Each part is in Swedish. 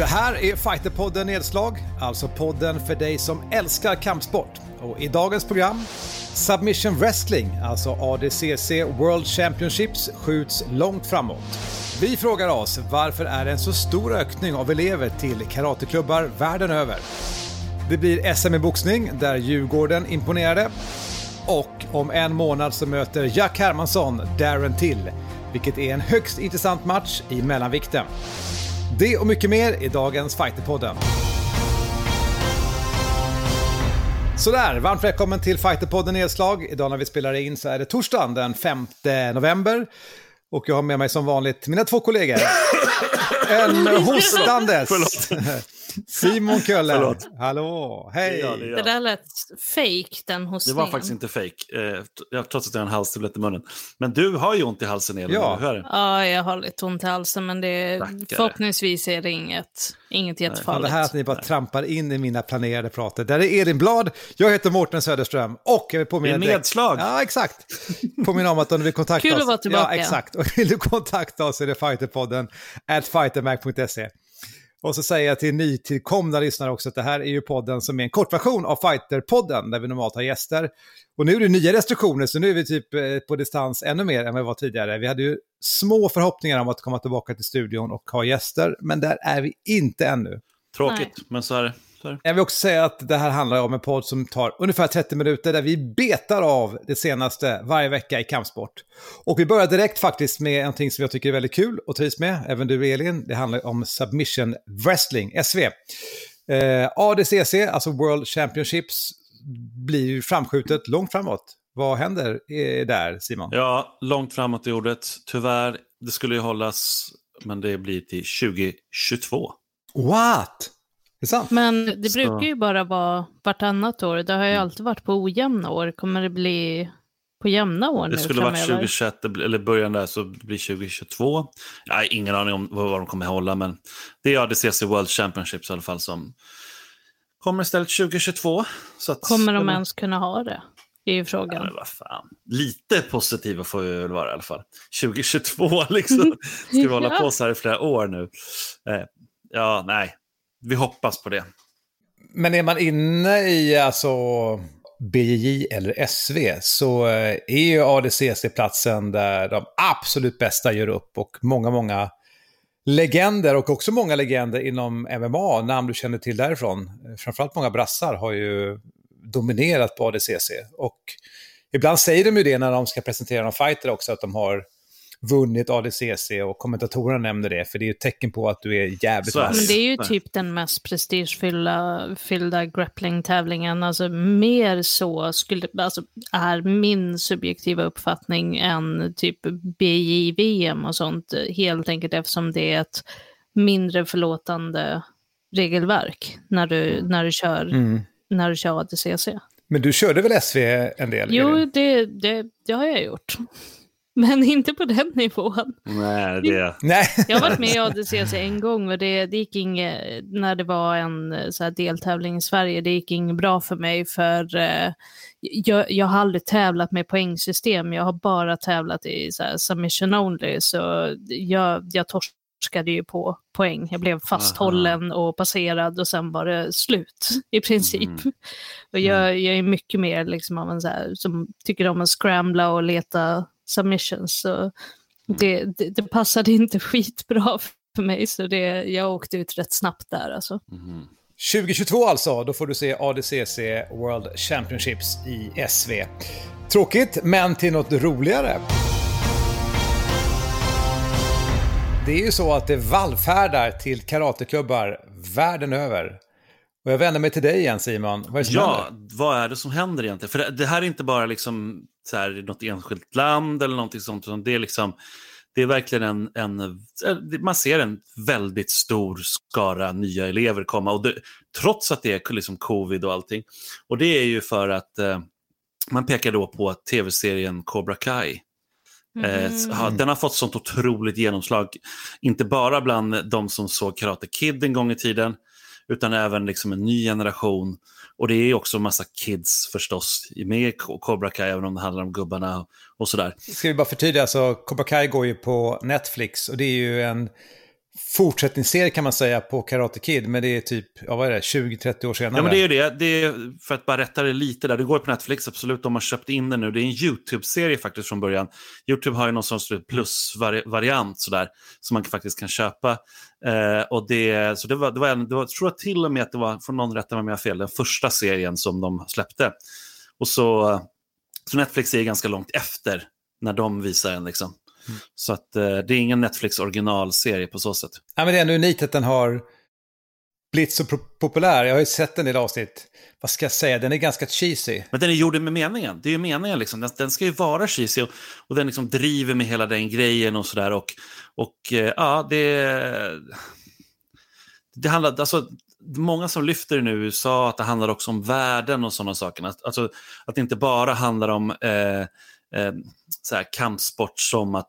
Det här är Fighterpodden Nedslag, alltså podden för dig som älskar kampsport. Och i dagens program, Submission Wrestling, alltså ADCC World Championships, skjuts långt framåt. Vi frågar oss varför är det en så stor ökning av elever till karateklubbar världen över? Det blir SM i boxning där Djurgården imponerade. Och om en månad så möter Jack Hermansson Darren Till, vilket är en högst intressant match i mellanvikten. Det och mycket mer i dagens Fighterpodden. Sådär, varmt välkommen till Fighterpodden Nedslag. Idag när vi spelar in så är det torsdagen den 5 november. Och jag har med mig som vanligt mina två kollegor. En hostandes. Simon Kölle. Förlåt. Hallå, hej. Det är jag, det är Det där lät fake den hos Det var faktiskt inte fake, eh, jag- trots att jag har en halstablett i munnen. Men du har ju ont i halsen Elin, Ja. hur är det? Ja, jag har lite ont i halsen men det, förhoppningsvis är det inget, inget jättefarligt. det här att ni bara trampar in i mina planerade prater. Där är Elin Blad, jag heter Mårten Söderström och jag vill Det påminna är direkt- nedslag. Ja, exakt. Påminna om att om du vill kontakta Kul oss. att vara tillbaka. Ja, exakt. Och vill du kontakta oss är det fighterpodden at fightermac.se. Och så säger jag till nytillkomna lyssnare också att det här är ju podden som är en kortversion av Fighterpodden där vi normalt har gäster. Och nu är det nya restriktioner så nu är vi typ eh, på distans ännu mer än vad vi var tidigare. Vi hade ju små förhoppningar om att komma tillbaka till studion och ha gäster, men där är vi inte ännu. Tråkigt, men så är det. Det. Jag vill också säga att det här handlar om en podd som tar ungefär 30 minuter där vi betar av det senaste varje vecka i kampsport. Och vi börjar direkt faktiskt med någonting som jag tycker är väldigt kul och trivs med, även du Elin. Det handlar om Submission Wrestling, SV. Eh, ADCC, alltså World Championships, blir ju framskjutet långt framåt. Vad händer eh, där, Simon? Ja, långt framåt i ordet. Tyvärr, det skulle ju hållas, men det blir till 2022. What? Det är sant? Men det brukar ju bara vara vartannat år. Det har ju alltid varit på ojämna år. Kommer det bli på jämna år nu Det skulle varit framöver? 2021, det blir- eller början där, så blir 2022. Jag har ingen aning om vad, de kommer hålla, men det är ADCC World Championships i alla fall som kommer istället 2022. Så att, Kommer de ens kunna ha det? Det är ju Ja, frågan. vad fan. Lite positiva får vi väl vara i alla fall. 2022 liksom. Ska vi hålla på så här i flera år nu? Eh, ja, nej. Vi hoppas på det. Men är man inne i alltså BJJ eller SV så eh, är ju ADCC platsen där de absolut bästa gör upp och många, många legender och också många legender inom MMA, namn du känner till därifrån. Framförallt många brassar har ju dominerat på ADCC och ibland säger de ju det när de ska presentera någon fighter också att de har vunnit ADCC och kommentatorerna nämner det för det är ju ett tecken på att du är jävligt vass. Men det är ju typ den mest prestigefyllda fyllda grappling-tävlingen. Alltså mer så skulle, alltså, är min subjektiva uppfattning än typ BJVM och sånt. Helt enkelt eftersom det är ett mindre förlåtande regelverk när du, när du, kör, Mm. när du kör ADCC. Men du körde väl SV en del? Jo, det, det, det har jag gjort. Men inte på den nivån. Nej, det... Nej. Jag har varit med i ADCC en gång och det, det gick inget, när det var en eh, så här deltävling i Sverige, det gick inget bra för mig för eh, jag, jag har aldrig tävlat med poängsystem, jag har bara tävlat i så här, submission only, så jag, jag torskade ju på poäng. Jag blev fasthållen och passerad och sen var det slut i princip. Mm. Och jag, jag är mycket mer liksom av en så här, som tycker om att scrambla och leta submissions. Så det, det, det passade inte skitbra för mig, så det, jag åkte ut rätt snabbt där. Alltså. Mhm. 2022 alltså, då får du se ADCC World Championships i SV. Tråkigt, men till något roligare. Det är ju så att det vallfärdar till karateklubbar världen över. Och jag vänder mig till dig igen Simon. Vad är det som Ja, händer? vad är det som händer egentligen? För det, det här är inte bara liksom så här, något enskilt land eller någonting sånt, utan det är liksom det är verkligen en, en, man ser en väldigt stor skara nya elever komma, och det, trots att det är liksom covid och allting. Och det är ju för att eh, man pekar då på tv-serien Cobra Kai. Eh, ha- den har fått sånt otroligt genomslag, inte bara bland de som såg Karate Kid en gång i tiden, utan även liksom en ny generation. Och det är också en massa kids förstås med i Cobra Kai, även om det handlar om gubbarna och sådär. Ska vi bara förtydliga, så Cobra Kai går ju på Netflix och det är ju en fortsättningsserie kan man säga på Karate Kid, men det är typ, ja vad är det, 20-30 år senare. Ja men det är ju det, det är, för att bara rätta det lite där, det går på Netflix absolut, de har köpt in det nu, det är en YouTube-serie faktiskt från början. YouTube har ju någon sorts plus-variant sådär, som man faktiskt kan köpa. Eh, och det, så det var, det var, en, det var, jag tror till och med att det var, får någon rätta mig om jag har fel, den första serien som de släppte. Och så, så Netflix är ganska långt efter när de visar den liksom. Mm. Så att eh, det är ingen Netflix originalserie på så sätt. Ja, men det är ändå unikt att den har blivit så populär. Jag har ju sett en del avsnitt. Vad ska jag säga? Den är ganska cheesy. Men den är gjord med meningen. Det är ju meningen liksom. Den, den ska ju vara cheesy och, och den liksom driver med hela den grejen och sådär. Och, och eh, ja, det... Det handlar, alltså, många som lyfter nu i USA att det handlar också om värden och sådana saker. Alltså, att det inte bara handlar om eh, eh, så här, kampsport som att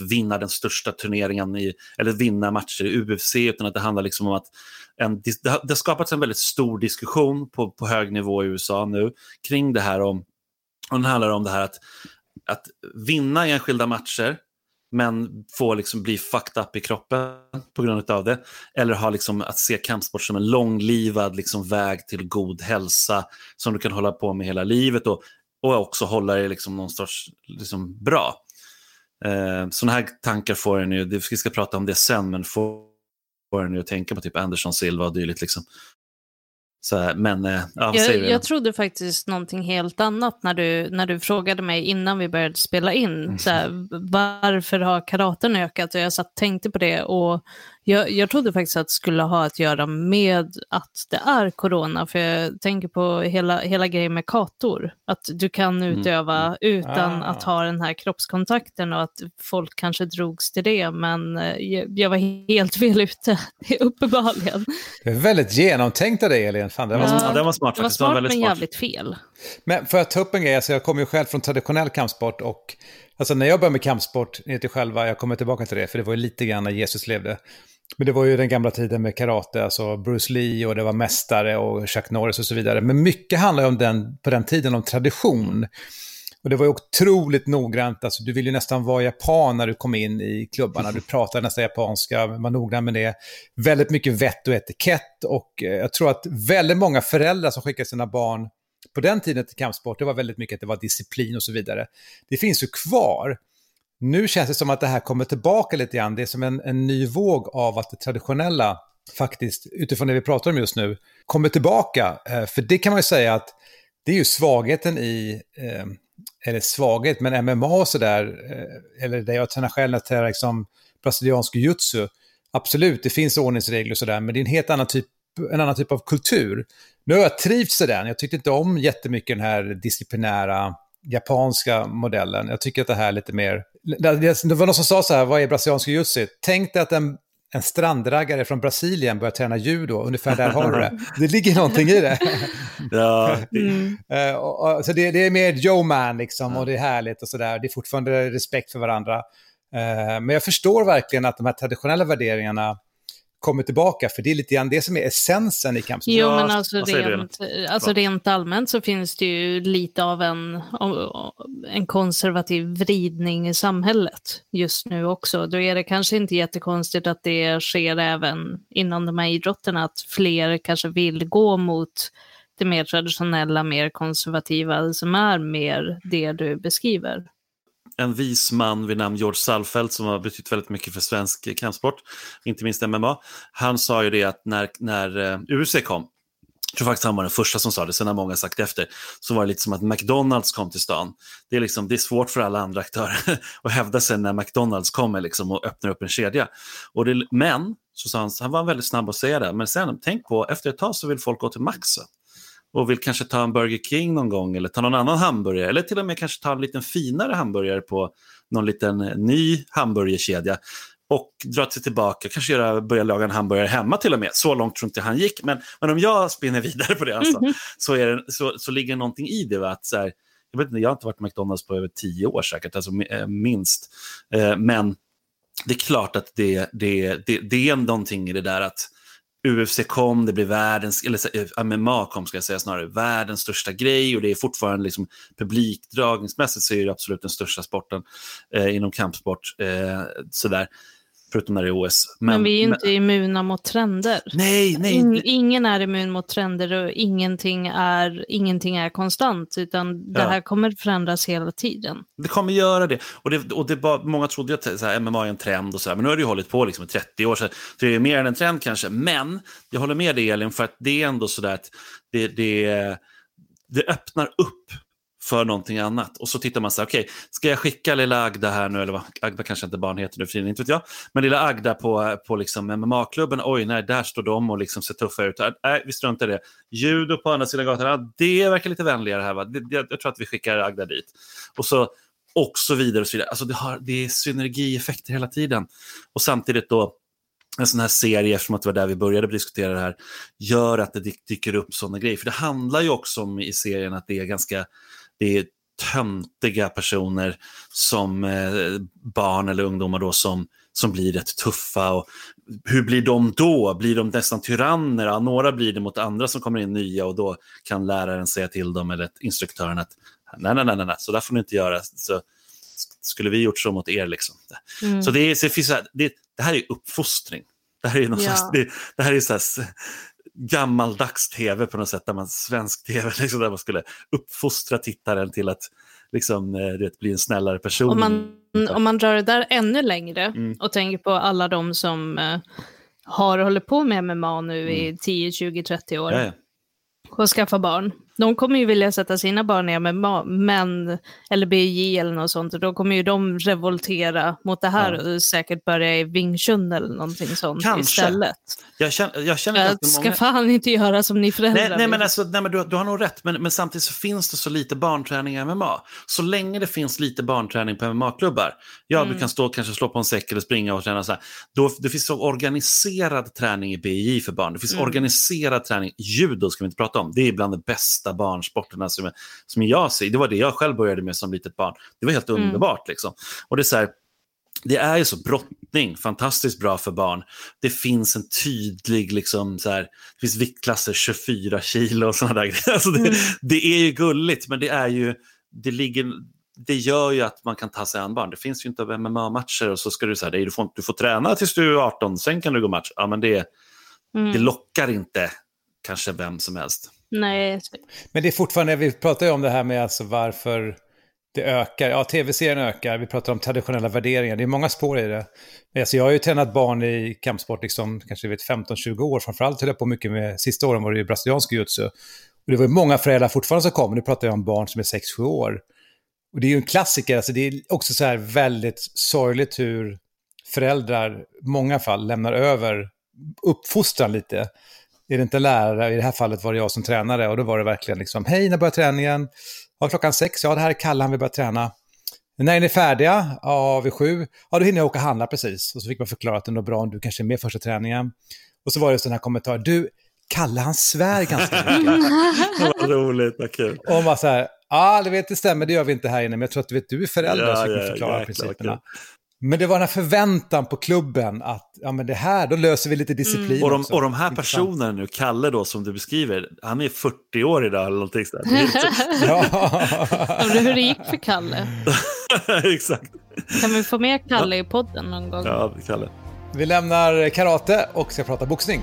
vinna den största turneringen i, eller vinna matcher i UFC, utan att det handlar liksom om att en, det, har, det har skapats en väldigt stor diskussion på, på hög nivå i USA nu kring det här om, och den handlar om det här att, att vinna enskilda matcher men få liksom bli fucked up i kroppen på grund av det. Eller ha liksom att se kampsport som en långlivad liksom väg till god hälsa som du kan hålla på med hela livet och och också hålla det liksom någon sorts liksom, bra. Eh, sådana här tankar får en ju, vi ska prata om det sen, men får, en ju att tänka på typ Anderson Silva och dylikt. Liksom. Så, men, eh, ja, jag, jag trodde faktiskt någonting helt annat när du, när du frågade mig innan vi började spela in. Mm. Så här, varför har karaten ökat? Och jag satt tänkte på det och jag, jag trodde faktiskt att det skulle ha att göra med att det är corona, för jag tänker på hela, hela grejen med kator. Att du kan mm. utöva mm. utan ah. att ha den här kroppskontakten och att folk kanske drogs till det, men eh, jag, jag var helt fel ute, uppenbarligen. Det är väldigt genomtänkt av dig, Elin. Fan, det var, ja, det var smart Det var smart, det var men jävligt fel. Men för att ta upp en grej, alltså jag kommer ju själv från traditionell kampsport och Alltså när jag började med kampsport, ni vet själva, jag kommer tillbaka till det, för det var ju lite grann när Jesus levde. Men det var ju den gamla tiden med karate, alltså Bruce Lee och det var mästare och Chuck Norris och så vidare. Men mycket handlar ju om den, på den tiden om tradition. Och det var ju otroligt noggrant, alltså du ville ju nästan vara japan när du kom in i klubbarna. Du pratade nästan japanska, var noggrann med det. Väldigt mycket vett och etikett och eh, jag tror att väldigt många föräldrar som skickade sina barn på den tiden till kampsport, det var väldigt mycket att det var disciplin och så vidare. Det finns ju kvar. Nu känns det som att det här kommer tillbaka lite grann. Det är som en, en ny våg av att det traditionella faktiskt, utifrån det vi pratar om just nu, kommer tillbaka. Eh, för det kan man ju säga att det är ju svagheten i, eh, eller svaghet, men MMA och sådär, eh, eller det jag tränar själv när jag tränar liksom brasiliansk jutsu, absolut, det finns ordningsregler och sådär, men det är en helt annan typ, en annan typ av kultur. Nu har jag trivts i den, jag tyckte inte om jättemycket den här disciplinära japanska modellen. Jag tycker att det här är lite mer... Det var någon som sa så här, vad är brasiliansk jiu Tänk dig att en, en strandraggare från Brasilien börjar träna judo, ungefär där har du det. Det ligger någonting i det. ja. Mm. Uh, och, och, så det, det, är mer Joe Man liksom, och det är härligt och sådär. Det är fortfarande respekt för varandra. Uh, men jag förstår verkligen att de här traditionella värderingarna kommer tillbaka, för det är lite grann det som är essensen i kampsport. Jo, men alltså rent, alltså rent allmänt så finns det ju lite av en, en konservativ vridning i samhället just nu också. Då är det kanske inte jättekonstigt att det sker även inom de här idrotterna, att fler kanske vill gå mot det mer traditionella, mer konservativa, som är mer det du beskriver en vis man vid namn George Salfeld som har betytt väldigt mycket för svensk kampsport, inte minst MMA. Han sa ju det att när, när eh, UFC kom, jag tror faktiskt han var den första som sa det, sen har många sagt efter, så var det lite som att McDonalds kom till stan. Det är, liksom, det är svårt för alla andra aktörer att hävda sig när McDonalds kommer liksom och öppnar upp en kedja. Och det, men, så sa han, han var väldigt snabb att säga det, men sen tänk på, efter ett tag så vill folk gå till Max och vill kanske ta en Burger King någon gång eller ta någon annan hamburgare eller till och med kanske ta en liten finare hamburgare på någon liten ny hamburgerkedja och dra sig tillbaka, kanske göra, börja laga en hamburgare hemma till och med. Så långt tror inte han gick, men, men om jag spinner vidare på det alltså, mm -hmm. så, är det, så, så ligger någonting i det. Va? Att så här, jag, vet inte, jag har inte varit på McDonalds på över tio år säkert, alltså eh, minst. Eh, men det är klart att det, det, det, det är någonting i det där att UFC kom, det blir världens, eller eh, MMA kom ska jag säga snarare, världens största grej och det är fortfarande liksom publikdragningsmässigt så är det absolut den största sporten eh, inom kampsport. Eh, sådär förutom när det är OS. Men, men vi är ju inte immuna mot trender. Nej, nej. In, ingen är immun mot trender och ingenting är, ingenting är konstant, utan det ja. här kommer förändras hela tiden. Det kommer göra det. Och, det, och det var, många trodde att så här, MMA är en trend, och så här, men nu har det ju hållit på liksom i 30 år, så det är mer än en trend kanske. Men jag håller med dig Elin, för att det är ändå så där att det, det, det öppnar upp för någonting annat. Och så tittar man så här, okej, okay, ska jag skicka lilla Agda här nu, eller vad, Agda kanske inte barn heter nu för inte vet jag, men lilla Agda på, på liksom MMA-klubben, oj nej, där står de och liksom ser tuffa ut. Äh, nej, vi struntar i det. Judo på andra sidan gatan, ja, det verkar lite vänligare här, va? Det, jag, jag tror att vi skickar Agda dit. Och så, och så vidare och så vidare. Alltså det, har, det är synergieffekter hela tiden. Och samtidigt då, en sån här serie, eftersom att det var där vi började diskutera det här, gör att det dyker upp sådana grejer. För det handlar ju också om i serien att det är ganska det är töntiga personer som eh, barn eller ungdomar då som, som blir rätt tuffa. Och hur blir de då? Blir de nästan tyranner? Ja, några blir det mot andra som kommer in nya och då kan läraren säga till dem eller instruktören att nej, nej, nej, nej, så där får ni inte göra. Så, skulle vi gjort så mot er? Liksom. Mm. Så det, är, det, finns, det, det här är uppfostring. Det här är, någon ja. slags, det, det, här är så här, gammaldags tv på något sätt, där man, svensk tv, liksom, där man skulle uppfostra tittaren till att liksom, eh, bli en snällare person. Om man, om man drar det där ännu längre mm. och tänker på alla de som eh, har hållit på med MMA nu mm. i 10, 20, 30 år. Ja, ja och skaffa barn. De kommer ju vilja sätta sina barn i MMA, men, eller BJ eller något sånt, och då kommer ju de revoltera mot det här ja. och säkert börja i Wing Chun eller någonting sånt Kanske. istället. Jag känner, jag känner jag ska många... fan inte göra som ni föräldrar Nej, nej men, alltså, nej, men du, du har nog rätt, men, men samtidigt så finns det så lite barnträning i MMA. Så länge det finns lite barnträning på MMA-klubbar, ja mm. du kan stå kanske slå på en säck eller springa och träna så här. Då, det finns så organiserad träning i BJ för barn, det finns mm. organiserad träning, judo ska vi inte prata om, det är bland de bästa barnsporterna som, som jag ser. Det var det jag själv började med som litet barn. Det var helt mm. underbart. Liksom. Och det är här, det är ju så brottning, fantastiskt bra för barn. Det finns en tydlig, liksom, så här, det finns viktklasser 24 kilo och sådana där grejer. Alltså det, mm. det, är ju gulligt, men det är ju, det ligger, det gör ju att man kan ta sig an barn. Det finns ju inte MMA-matcher och så ska du säga, du får, du får träna tills du är 18, sen kan du gå match. Ja, men det, mm. det lockar inte kanske vem som helst. Nej. Men det är fortfarande, vi pratar ju om det här med alltså varför det ökar. Ja, tv-serien ökar, vi pratar om traditionella värderingar, det är många spår i det. Alltså, jag har ju tränat barn i kampsport liksom, kanske 15-20 år, framförallt höll jag på mycket med, sista åren var det ju brasiliansk jujutsu. Och det var ju många föräldrar fortfarande som kom, nu pratar jag om barn som är 6-7 år. Och det är ju en klassiker, alltså det är också så här väldigt sorgligt hur föräldrar, i många fall, lämnar över uppfostran lite är det inte lärare, i det här fallet var det jag som tränare och då var det verkligen liksom, hej, när börjar träningen? Ja, klockan sex, ja det här är Kalle, han vill börja träna. När är ni färdiga? Ja, vid sju. Ja, då hinner jag åka och handla precis. Och så fick man förklara att det är bra om du kanske är med första träningen. Och så var det sån här kommentar, du, Kalle han svär ganska mycket. vad roligt, vad kul. Och man så här, ja, ah, det vet det stämmer, det gör vi inte här inne, men jag tror att du, vet, du är förälder ja, så vi kan förklara ja, principerna. Men det var den här förväntan på klubben att ja, men det här, då löser vi lite disciplin mm. och, de, och de här personerna nu, Kalle då som du beskriver, han är 40 år idag eller någonting sådär. ja. hur det gick för Kalle. Exakt. Kan vi få med Kalle i podden någon gång? Ja, Kalle. Vi lämnar karate och ska prata boxning.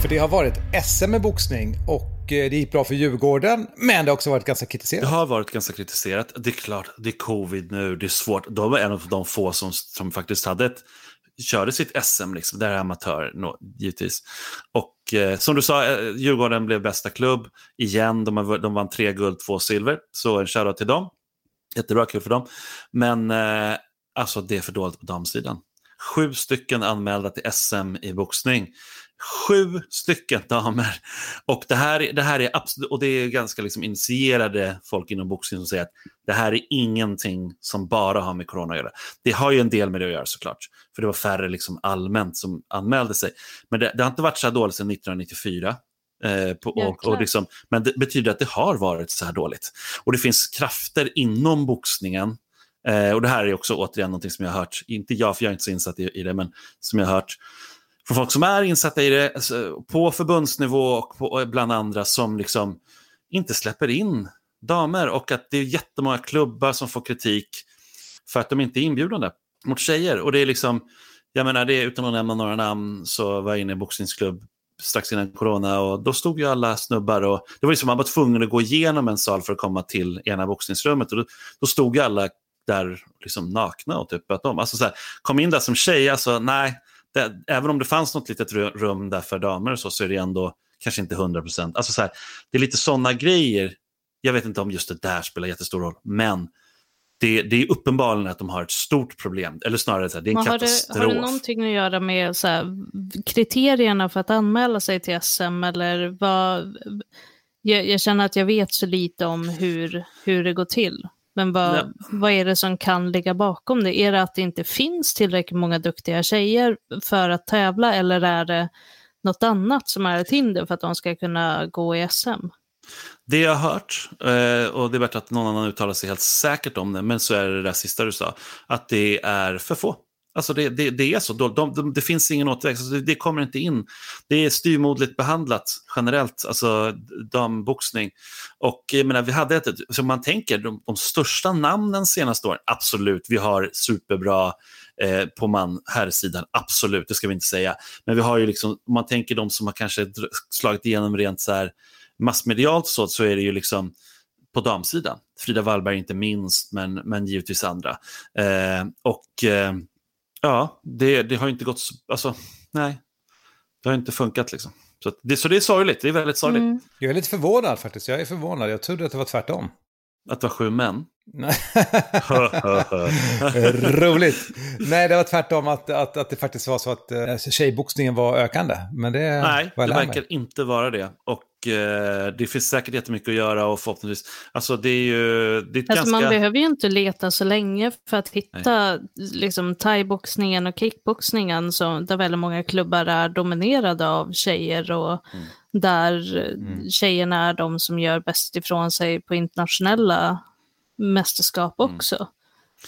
För det har varit SM i boxning och eh, det gick bra för Djurgården, men det har också varit ganska kritiserat. Det har varit ganska kritiserat. Det är klart, det är covid nu, det är svårt. De var en av de få som, som faktiskt hade ett, körde sitt SM, liksom. det är amatör no, givetvis. Och eh, som du sa, eh, Djurgården blev bästa klubb igen. De, de vann tre guld, två silver, så en shoutout till dem. Jättebra, kul för dem. Men eh, alltså det är för dåligt på damsidan. Sju stycken anmälda till SM i boxning Sju stycken damer. Och det här, det här är absolut, och det är ganska liksom initierade folk inom boxning som säger att det här är ingenting som bara har med corona att göra. Det har ju en del med det att göra såklart, för det var färre liksom allmänt som anmälde sig. Men det, det har inte varit så här dåligt sedan 1994. Eh, på, och, och liksom, men det betyder att det har varit så här dåligt. Och det finns krafter inom boxningen Eh, och det här är också återigen något som jag har hört, inte jag för jag är inte så insatt i, i det, men som jag har hört från folk som är insatta i det alltså, på förbundsnivå och, på, bland andra som liksom inte släpper in damer och att det är jättemånga klubbar som får kritik för att de inte är inbjudande mot tjejer. Och det är liksom, jag menar det utan att nämna några namn så var jag inne i en boxningsklubb strax innan corona och då stod ju alla snubbar och det var ju som man var tvungen att gå igenom en sal för att komma till ena boxningsrummet och då, då stod ju alla där liksom nakna och typ att de, alltså så här, kom in där som tjej, alltså nej, det, även om det fanns något litet rum där för damer så, så är det ändå kanske inte 100 procent. Alltså det är lite sådana grejer. Jag vet inte om just det där spelar jättestor roll, men det, det, är uppenbarligen att de har ett stort problem, eller snarare så här, det är en har katastrof. Det, har det någonting att göra med så här, kriterierna för att anmäla sig till SM? Eller vad, jag, jag, känner att jag vet så lite om hur, hur det går till. Men vad, vad är det som kan ligga bakom det? Är det att det inte finns tillräckligt många duktiga tjejer för att tävla eller är det något annat som är ett hinder för att de ska kunna gå i SM? Det jag har hört, eh, och det är bättre att någon annan uttalar sig helt säkert om det, men så är det det där sista du sa, att det är för få. Alltså det, det, det är så, de, de, de, det finns ingen återväxt, alltså det, det, kommer inte in. Det är styrmodligt behandlat generellt, alltså damboxning. Och jag menar, vi hade ett, som man tänker, de, de största namnen senaste åren, absolut, vi har superbra eh, på man herrsidan, absolut, det ska vi inte säga. Men vi har ju liksom, om man tänker de som har kanske slagit igenom rent så här massmedialt så, så är det ju liksom på damsidan. Frida Wallberg inte minst, men, men givetvis andra. Eh, och eh, Ja, det, det har inte gått, alltså nej, det har inte funkat liksom. Så det, så det är sorgligt, det är väldigt sorgligt. Mm. Jag är lite förvånad faktiskt, jag är förvånad, jag trodde att det var tvärtom. Att det var sju män? Roligt. Nej, det var tvärtom att, att, att det faktiskt var så att uh, tjejboxningen var ökande. Men det Nej, det verkar mig. inte vara det. Och det finns säkert jättemycket att göra och förhoppningsvis... Alltså det är ju... Det är alltså, ganska... Man behöver ju inte leta så länge för att hitta liksom, thaiboxningen och kickboxningen som, där väldigt många klubbar är dominerade av tjejer och mm. där mm. tjejerna är de som gör bäst ifrån sig på internationella mästerskap mm. också. Mm.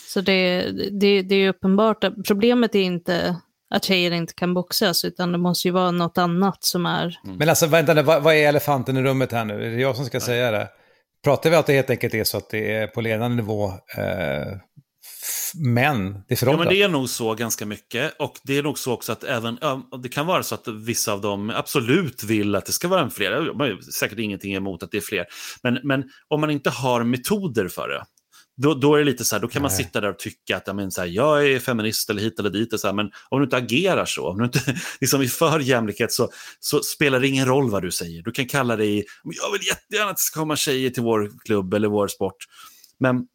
Så det, det, det är uppenbart att problemet är inte att tjejer inte kan boxas, utan det måste ju vara något annat som är... Mm. Men alltså vänta nu, vad, vad, är elefanten i rummet här nu? Är det jag som ska Nej. säga det? Pratar vi att det helt enkelt är så att det är på ledande nivå eh, män det är Ja, men det är nog så ganska mycket. Och det är nog så också att även, ja, det kan vara så att vissa av dem absolut vill att det ska vara en fler. Man har säkert ingenting emot att det är fler. Men, men om man inte har metoder för det, då, då är det lite så här, då kan Nej. man sitta där och tycka att men, så här, jag är feminist eller hit eller dit. Och så här, men om du inte agerar så, om du inte liksom, är för jämlikhet så, så spelar det ingen roll vad du säger. Du kan kalla dig, jag vill jättegärna att det ska komma tjejer till vår klubb eller vår sport. Men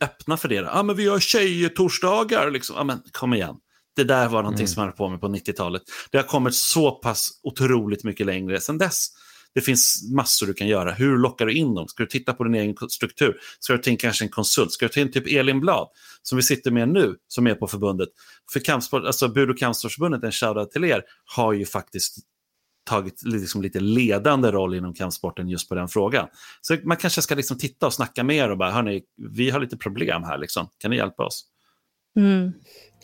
öppna för det. Ja, ah, men vi har tjejtorsdagar. Liksom. Ah, men kom igen. Det där var någonting mm. som man höll på med på 90-talet. Det har kommit så pass otroligt mycket längre sedan dess. Det finns massor du kan göra. Hur lockar du in dem? Ska du titta på din egen struktur? Ska du ta in kanske en konsult? Ska du ta in typ Elin Blad, som vi sitter med nu, som är på förbundet? För kampsport, alltså Bud och kampsportsförbundet, en shoutout till er, har ju faktiskt tagit liksom lite ledande roll inom kampsporten just på den frågan. Så man kanske ska liksom titta och snacka mer och bara, hörni, vi har lite problem här, liksom. kan ni hjälpa oss? Mm.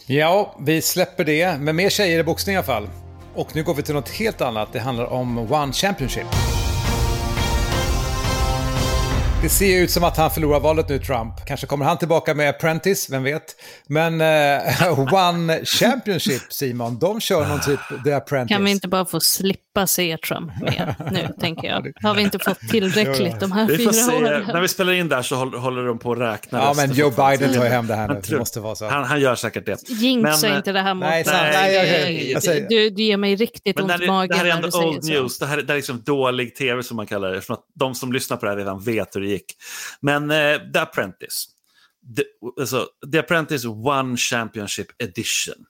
Ja, vi släpper det, med mer tjejer i boxning i alla fall. Och nu går vi till något helt annat, det handlar om One Championship. Det ser ut som att han förlorar valet nu, Trump. Kanske kommer han tillbaka med Apprentice, vem vet. Men uh, One Championship, Simon, de kör någon typ The Apprentice. Kan vi inte bara få slippa se Trump mer nu, tänker jag? Har vi inte fått tillräckligt de här vi fyra åren? När vi spelar in där så håller de på att räkna. Ja, men Joe Biden tar ju hem det här nu. Det måste vara så. Han, han gör säkert det. Jinxa inte det här mot nej, nej, nej, nej, du, du ger mig riktigt ont i magen Det här är ändå old news. Det här, det här är liksom dålig tv som man kallar det. Eftersom att de som lyssnar på det här redan vet hur det det gick. Men eh, The Apprentice. The, alltså, The Apprentice One Championship Edition.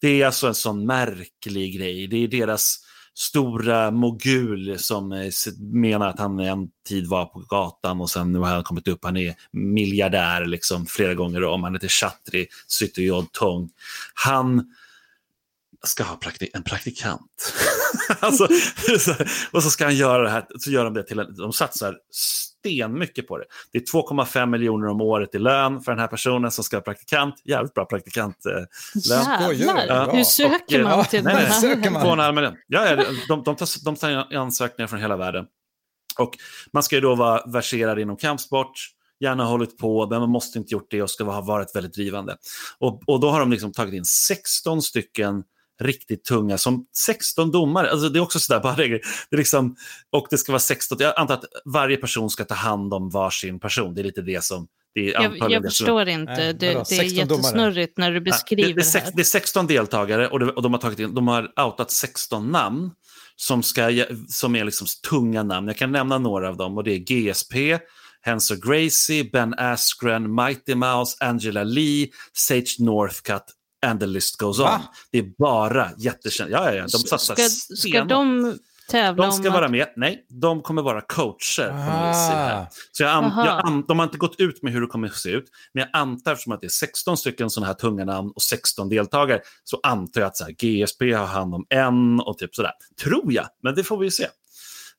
Det är alltså en sån märklig grej. Det är deras stora mogul som eh, menar att han en tid var på gatan och sen nu har han kommit upp. Han är miljardär liksom flera gånger om. Han heter Chatri Syttyjod Tong. Han ska ha praktik en praktikant. alltså, och så ska han göra det här, så gör de det till en, de satsar stenmycket på det. Det är 2,5 miljoner om året i lön för den här personen som ska ha praktikant. Jävligt bra praktikantlön. Jävlar, ja. hur söker man till nej, den här? Söker man? Ja, de, de, de, tar, de tar ansökningar från hela världen. Och man ska ju då vara verserad inom kampsport, gärna hållit på, men man måste inte gjort det och ska ha varit väldigt drivande. Och, och då har de liksom tagit in 16 stycken riktigt tunga, som 16 domare. Alltså det är också sådär, bara regler. Det är liksom, och det ska vara 16, jag antar att varje person ska ta hand om varsin person. Det är lite det som det är jag, jag förstår som... inte, det, det, det är jättesnurrigt när du beskriver det, det, det, det är 16 deltagare och, och de, har tagit in, de har outat 16 namn som, ska, som är liksom tunga namn. Jag kan nämna några av dem och det är GSP, Hensor Gracie, Ben Askren, Mighty Mouse, Angela Lee, Sage Northcutt and the list goes on. Det är bara jättekända. Ja, ja, ja, de satsar ska, ska de tävla De ska vara att... med. Nej, de kommer vara coacher. Ah. Så jag, an, jag an, de har inte gått ut med hur det kommer att se ut. Men jag antar, eftersom att det är 16 stycken sådana här tunga namn och 16 deltagare, så antar jag att så här, GSP har hand om en och typ sådär. Tror jag, men det får vi ju se.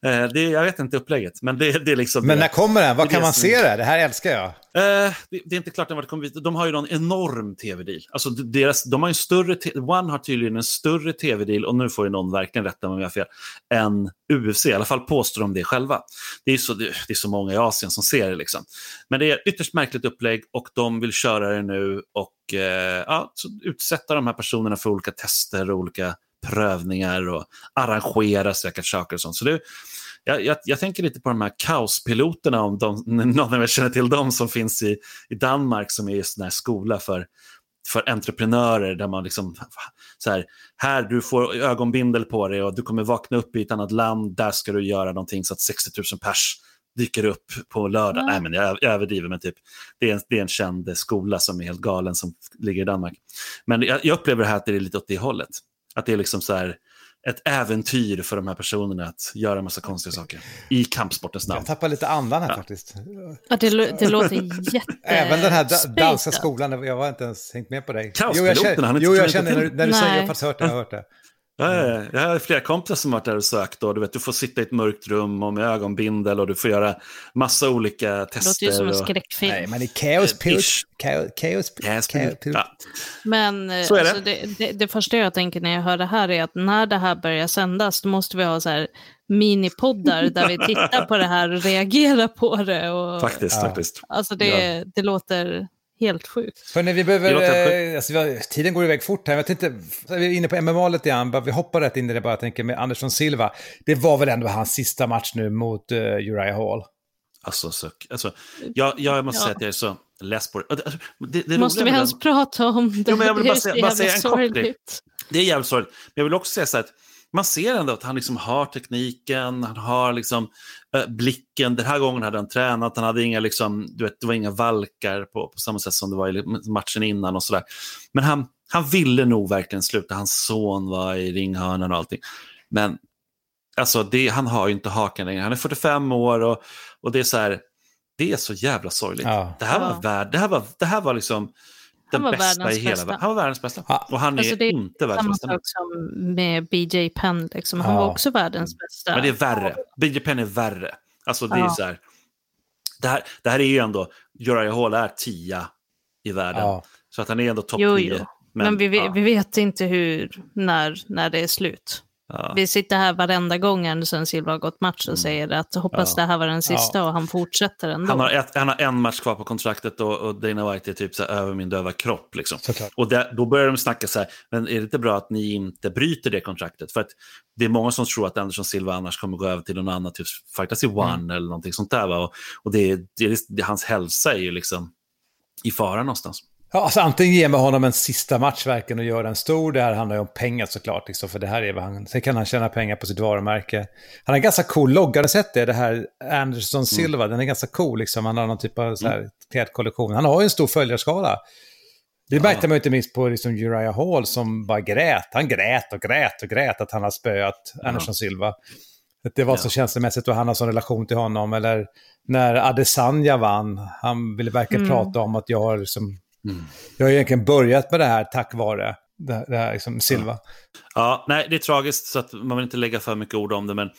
Eh, det, jag vet inte upplägget, men det, det är liksom... Men det, när kommer den? Var kan man se det? Det här älskar jag. Eh, det, det är inte klart än vad det kommer bli. De har ju en enorm tv-deal. Alltså deras, de har en större, One har tydligen en större tv-deal, och nu får ju någon verkligen rätta mig om jag har fel, än UFC. I alla fall påstår de det själva. Det är så, det, är så många i Asien som ser det. Liksom. Men det är ytterst märkligt upplägg och de vill köra det nu och eh, ja, utsätta de här personerna för olika tester och olika prövningar och arrangera säkert saker och sånt. Så det, jag, jag, jag tänker lite på de här kaospiloterna, om de, någon av er känner till dem som finns i, i Danmark som är just den här skola för, för entreprenörer där man liksom så här, här du får ögonbindel på dig och du kommer vakna upp i ett annat land, där ska du göra någonting så att 60 000 pers dyker upp på lördag. Ja. Nej, men jag, jag överdriver, men typ, det, är en, det är en känd skola som är helt galen som ligger i Danmark. Men jag, jag upplever det här att det är lite åt det hållet. Att det är liksom så här, ett äventyr för de här personerna att göra en massa konstiga saker i kampsportens namn. Jag tappar lite andan här Ja. faktiskt. Ja, det, det låter jätte... Även den här danska skolan, jag var inte ens hängt med på dig. Kaospiloten, jo, jag känner, han är jo, jag känner när, när du säger, jag Nej. har faktiskt hört det, jag har hört det. Ja, ja, ja. Jag har flera kompisar som varit där och sökt. Och, du, vet, du får sitta i ett mörkt rum och med ögonbindel och du får göra massa olika Det tester. låter ju som en och... skräckfilm. Nej, men i Chaos Eh, Pilot... ish. Chaos, chaos, Yes, chaos, ja. Men Så är det. alltså, det, det, det första jag tänker när jag hör det här är att när det här börjar sändas då måste vi ha så här minipoddar där vi tittar på det här och reagerar på det. Och, Faktiskt, Ja. faktiskt. Alltså det, det låter helt sjukt. Hörrni, vi behöver... Eh, alltså, vi har, tiden går iväg fort här. Jag tänkte, vi är inne på MMA lite grann, bara, vi hoppar rätt in i det bara, jag tänker med Andersson Silva. Det var väl ändå hans sista match nu mot uh, Uriah Hall. Alltså, så, alltså, jag, jag måste Ja. säga att jag är så less på det. Alltså, det, det Måste vi ens prata om det? Jo, men jag vill det bara säga- bara säga en kort. Det är jävligt sorgligt. Men jag vill också säga så här att man ser ändå att han liksom har tekniken, han har liksom eh, blicken. Den här gången hade han tränat, han hade inga, liksom, du vet, det var inga valkar på, på samma sätt som det var i matchen innan och sådär. Men han, han ville nog verkligen sluta. Hans son var i ringhörnan och allting. Men alltså, det, han har ju inte hakan längre. Han är 45 år och, och det är så här, det är så jävla sorgligt. Ja. Det, här var värd, det, här var, det här var liksom den var bästa världens i hela bästa. världen. Han var världens bästa. Ja. Och han är, Alltså, det är inte världens Samma bästa. nu. sak som med BJ Penn, liksom. han Ja. var också världens bästa. Men det är värre. BJ Penn är värre. Alltså det är Ja. så här. Det här, det här är ju ändå, Uriah Hall är tia i världen. Ja. Så att han är ändå topp 10. jo. Men, vi, ja, vi vet inte hur, när, när det är slut. Ja. Vi sitter här varenda gång Anderson Silva har gått match och säger att hoppas Ja. det här var den sista och han fortsätter ändå. Han har, ett, han har en match kvar på kontraktet och, och Dana White är typ så här, över min döva kropp. Liksom. Och där, då börjar de snacka så här, men är det inte bra att ni inte bryter det kontraktet? För att det är många som tror att Anderson Silva annars kommer gå över till någon annan, typ fightas i One Mm. eller någonting sånt där. Va? Och, och det, det, det, hans hälsa är ju liksom i fara någonstans. Ja, alltså antingen ger man honom en sista match verkligen och gör den stor. Det här handlar ju om pengar såklart, liksom, för det här är vad han... Sen kan han tjäna pengar på sitt varumärke. Han har en ganska cool logga, har sett det? Det här Anderson Silva, den är ganska cool liksom. Han har någon typ av så här klädkollektion. Han har ju en stor följarskala. Det märkte man ju inte minst på liksom Uriah Hall som bara grät. Han grät och grät och grät att han har spöat Anderson Silva. Att det var så känslomässigt och han har sån relation till honom. Eller när Adesanya vann, han ville verkligen prata om att jag har liksom... Jag har egentligen börjat med det här tack vare det, det här liksom Silva. Ja, nej, det är tragiskt så att man vill inte lägga för mycket ord om det. Men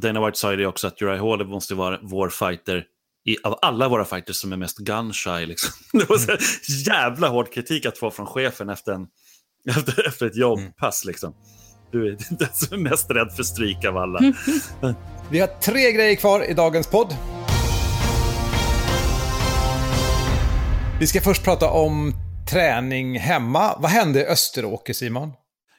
Dana White sa ju det också att Uriah Hall måste vara vår fighter i, av alla våra fighters som är mest gun-shy. Liksom. Det var så jävla hård kritik att få från chefen efter, en, efter, efter ett jobbpass. Liksom. Du är den som är mest rädd för stryk av alla. Vi har tre grejer kvar i dagens podd. Vi ska först prata om träning hemma. Vad hände i Österåker, Simon?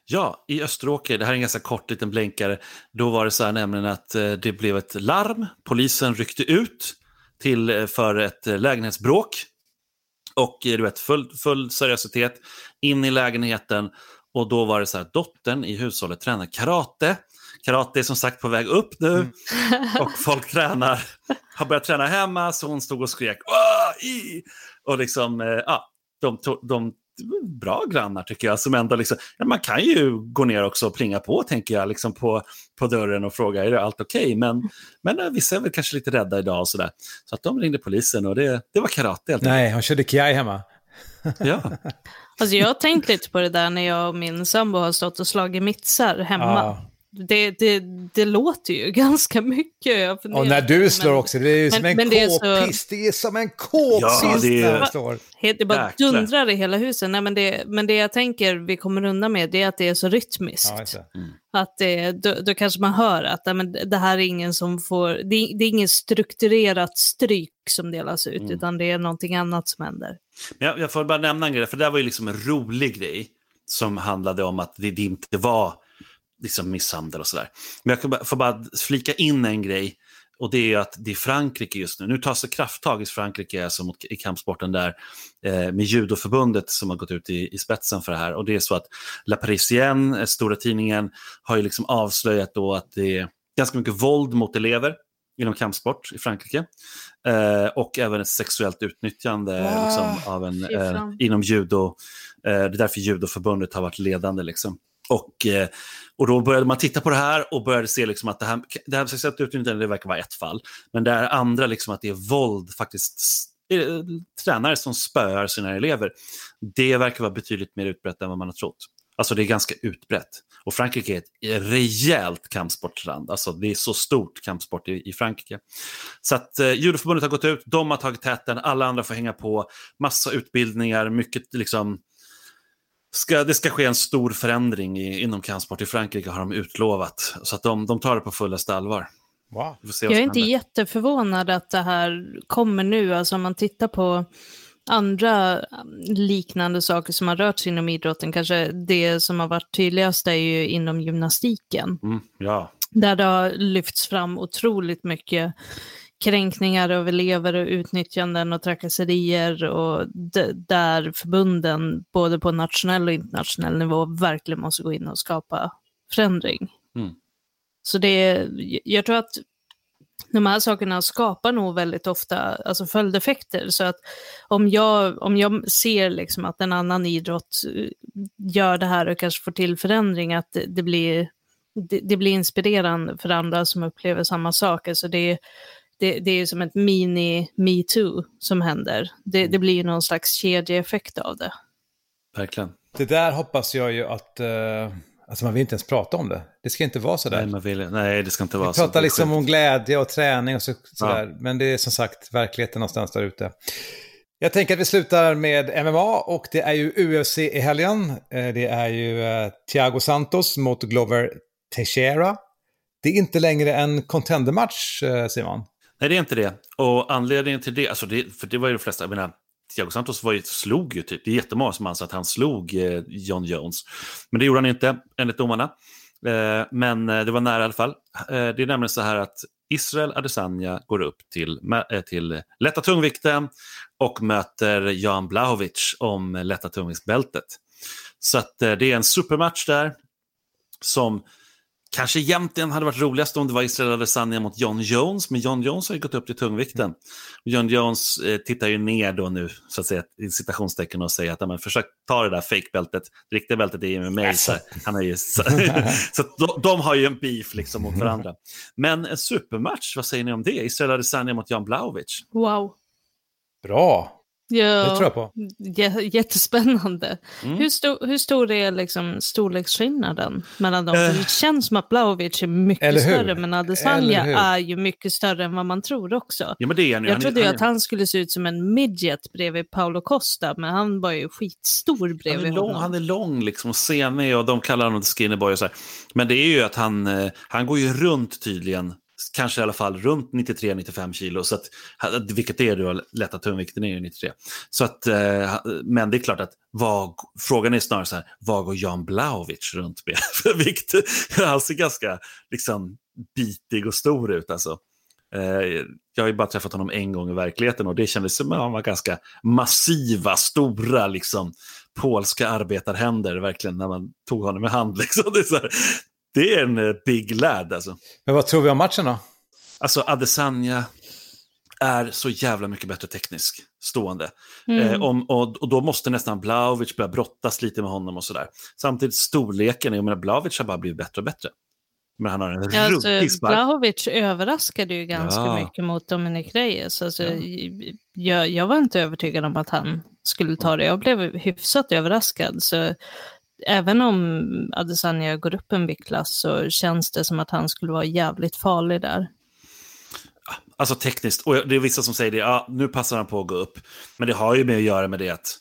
Ja, i Österåker, det här är en ganska kort liten blänkare, då var det så här nämligen att eh, det blev ett larm. Polisen ryckte ut till, eh, för ett eh, lägenhetsbråk. Och du vet, full, full seriositet, in i lägenheten. Och då var det så här, dottern i hushållet tränar karate. Karate är som sagt på väg upp nu. Och folk tränar, har börjat träna hemma, så hon stod och skrek "Åh, i! Och liksom, eh, ja, de, de bra grannar tycker jag. Som ändå liksom, ja, man kan ju gå ner också och plinga på, tänker jag, liksom på, på dörren och fråga är det allt okej. Men, men eh, vissa är väl kanske lite rädda idag och sådär. Så att de ringde polisen och det, det var karate helt Nej, hon körde kiai hemma. Ja. Alltså jag har tänkt lite på det där när jag och min sambo har stått och slagit mitsar hemma. Ja. Det, det, det låter ju ganska mycket. Och när du slår men- också, det är ju som men- en men det är så- k-pist. Det är som en k-pist Ja, det är- slår. Det bara Jäklar. dundrar i hela huset. Nej, men, det, men det jag tänker vi kommer undan med det är att det är så rytmiskt. Ja, det. Att det, då, då kanske man hör att nej, men det här är ingen som får, det, är- det är ingen strukturerat stryk som delas ut, utan det är någonting annat som händer. Men jag, jag får bara nämna en grej, för det där var ju liksom en rolig grej som handlade om att det, det inte var liksom misshandel och sådär. Men jag får bara flika in en grej och det är att det är Frankrike just nu. Nu tas det krafttag i Frankrike alltså mot, i kampsporten där eh, med judoförbundet som har gått ut i, i spetsen för det här. Och det är så att La Parisienne, eh, stora tidningen, har ju liksom avslöjat då att det är ganska mycket våld mot elever inom kampsport i Frankrike. Eh, och även ett sexuellt utnyttjande Wow. liksom, av en, eh, inom judo. Eh, det är därför judoförbundet har varit ledande. Liksom. Och, eh, och då började man titta på det här och började se liksom att det här, det här sexuellt utnyttjande det verkar vara ett fall. Men det är andra, liksom att det är våld, faktiskt eh, tränare som spöar sina elever. Det verkar vara betydligt mer utbrett än vad man har trott. Alltså det är ganska utbrett. Och Frankrike är ett rejält kampsportsland. Alltså det är så stort kampsport i, i Frankrike. Så att eh, judoförbundet har gått ut, de har tagit täten, alla andra får hänga på. Massa utbildningar, mycket liksom... Ska, det ska ske en stor förändring i, inom kampsport i Frankrike har de utlovat. Så att de, de tar det på fullaste allvar. Wow. Jag är inte händer. jätteförvånad att det här kommer nu. Alltså om man tittar på andra um, liknande saker som har rört sig inom idrotten, kanske det som har varit tydligast är ju inom gymnastiken. Mm, ja, Där det har lyfts fram otroligt mycket kränkningar av elever och utnyttjanden och trakasserier och där förbunden både på nationell och internationell nivå verkligen måste gå in och skapa förändring. Mm. Så det jag tror att de här sakerna skapar nog väldigt ofta alltså följdeffekter. Så att om jag, om jag ser liksom att en annan idrott eh, gör det här och kanske får till förändring, att det, det blir det, det blir inspirerande för andra som upplever samma sak. Alltså det, det, det är som ett mini-metoo som händer. Det, det blir ju någon slags kedjeeffekt av det. verkligen. Det där hoppas jag ju att... Uh, alltså man vill inte ens prata om det. Det ska inte vara sådär. Nej, man vill, nej, det ska inte vara Vi så. pratar Det är liksom om glädje och träning och så, sådär. Men det är som sagt verkligheten någonstans där ute. Jag tänker att vi slutar med MMA och det är ju UFC i helgen. Eh, Det är ju eh, Thiago Santos mot Glover Teixeira. Det är inte längre en contendermatch, Simon. Nej, det är inte det. Och anledningen till det, alltså det, för det var ju de flesta, jag menar, Thiago Santos var ju, slog ju typ, det är jättemånga som anser att han slog eh, John Jones. Men det gjorde han inte, enligt domarna. Eh, men eh, det var nära i alla fall. Eh, det är nämligen så här att Israel Adesanya går upp till, eh, till lätta tungvikten och möter Jan Blahovic om lätta tungviktsbältet. Så att eh, det är en supermatch där som Kanske egentligen hade varit roligast om det var Israel Adesanya mot John Jones, men John Jones har ju gått upp till tungvikten. John Jones eh, tittar ju ner då nu, så att säga, i citationstecken och säger att man försök ta det där fake-bältet, det riktiga bältet är ju med mig. Så, han är ju, så, så de, de, har ju en beef liksom mot varandra. Men en supermatch, vad säger ni om det? Israel Adesanya mot Jan Blaovic. Wow. Bra. Ja, det tror jag på. Jättespännande. Mm. Hur, stor, hur stor är liksom storleksskillnaden mellan dem? Uh, det känns som att Blaovic är mycket större, men Adesanya är ju mycket större än vad man tror också. Ja, men det är han, jag trodde ju att han skulle se ut som en midget bredvid Paolo Costa, men han var ju skitstor bredvid han är lång, honom. Han är lång liksom och senig och de kallar honom skinny boy och så här. Men det är ju att han, eh, han går ju runt tydligen kanske i alla fall runt 93-95 kilo, så att, vilket är då lätta tungvikten är ju 93. Så att, eh, men det är klart att vad, frågan är snarare så här, vad går Jan Blaovic runt med för vikt? Han ser ganska liksom, bitig och stor ut alltså. Eh, jag har ju bara träffat honom en gång i verkligheten och det kändes som att han var ganska massiva, stora, liksom, polska arbetarhänder verkligen när man tog honom i hand. Liksom. Det, är så här, det är en uh, big lad alltså. Men vad tror vi om matchen då? Alltså Adesanya är så jävla mycket bättre teknisk stående. Mm. Eh, om, och, och, då måste nästan Blaovic börja brottas lite med honom och sådär. Samtidigt storleken, jag menar Blaovic har bara blivit bättre och bättre. Men han har en ja, alltså, ruggig spark. Blahovic överraskade ju ganska ja. mycket mot Dominic Reyes. Alltså, ja. jag, jag var inte övertygad om att han skulle ta det. Jag blev hyfsat överraskad. Så även om Adesanya går upp en viktklass så känns det som att han skulle vara jävligt farlig där. Alltså tekniskt, och det är vissa som säger det, ja, nu passar han på att gå upp. Men det har ju med att göra med det att,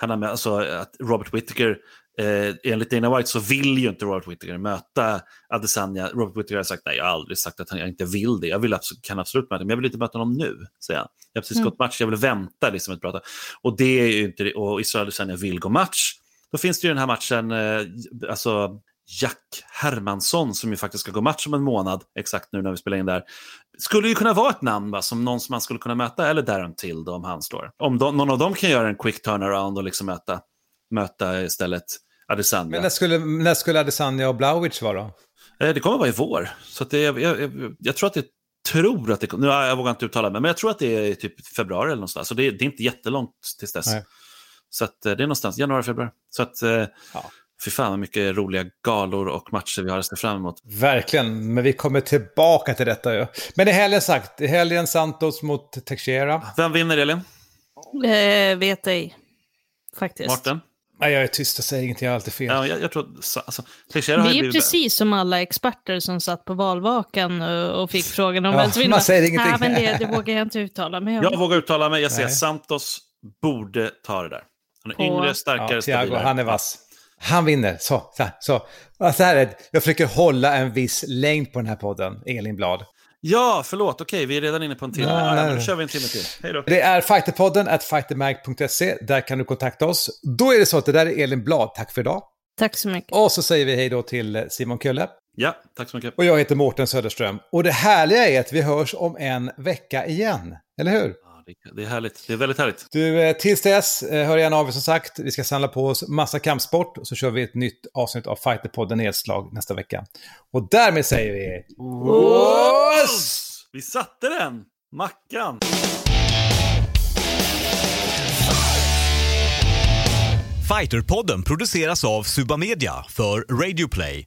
han har med, alltså, att Robert Whittaker, eh, enligt Dana White så vill ju inte Robert Whittaker möta Adesanya. Robert Whittaker har sagt nej, jag har aldrig sagt att han inte vill det. Jag vill absolut, kan absolut möta honom, men jag vill inte möta honom nu, säger han. Jag har precis mm. gått match, jag vill vänta liksom ett bra Och det är ju inte det, och Israel Adesanya vill gå match. Då finns det ju den här matchen, eh, alltså Jack Hermansson som ju faktiskt ska gå match om en månad, exakt nu när vi spelar in där. Skulle ju kunna vara ett namn va, som någon som man skulle kunna möta, eller Darren Till om han står. Om de, någon av dem kan göra en quick turnaround och liksom möta, möta istället Adesanya. Men när skulle, när skulle Adesanya och Blaovic vara då? Eh, det kommer vara i vår. Så det, jag, jag, jag, tror att det tror att det nu, jag vågar inte uttala mig, men jag tror att det är typ februari eller någonstans. Så det, det är inte jättelångt tills dess. Nej. Så att, eh, det är någonstans januari, februari. Så att, eh, ja. fy fan vad mycket roliga galor och matcher vi har att se fram emot. Verkligen, men vi kommer tillbaka till detta ju. Men i helgen sagt, i helgen Santos mot Teixeira. Vem vinner Elin? Eh, vet ej, faktiskt. Martin? Nej, jag är tyst och säger ingenting, jag har alltid fel. Ja, jag, jag tror, alltså, vi är blivit... precis som alla experter som satt på valvakan och fick frågan om ja, vem som vinner. Man säger ingenting. Nej, men det, det vågar jag inte uttala mig om. Jag vågar uttala mig, jag säger Nej. Santos borde ta det där. Han är på... yngre, starkare, ja, Thiago, stabilare. han är vass. Han vinner. Så, så, så. så här är det. Jag försöker hålla en viss längd på den här podden, Elin Blad. Ja, förlåt. Okej, vi är redan inne på en timme. Då kör vi en timme till. Hej då. Det är fighterpodden at fightermag.se. Där kan du kontakta oss. Då är det så att det där är Elin Blad. Tack för idag. Tack så mycket. Och så säger vi hej då till Simon Kölle. Ja, tack så mycket. Och jag heter Mårten Söderström. Och det härliga är att vi hörs om en vecka igen. Eller hur? Det är härligt. Det är väldigt härligt. Du, eh, tills dess, eh, hör gärna av er som sagt. Vi ska samla på oss massa kampsport och så kör vi ett nytt avsnitt av Fighterpodden Nedslag nästa vecka. Och därmed säger vi... Oss! Vi satte den! Mackan! Fighterpodden produceras av Suba Media för Radio Play.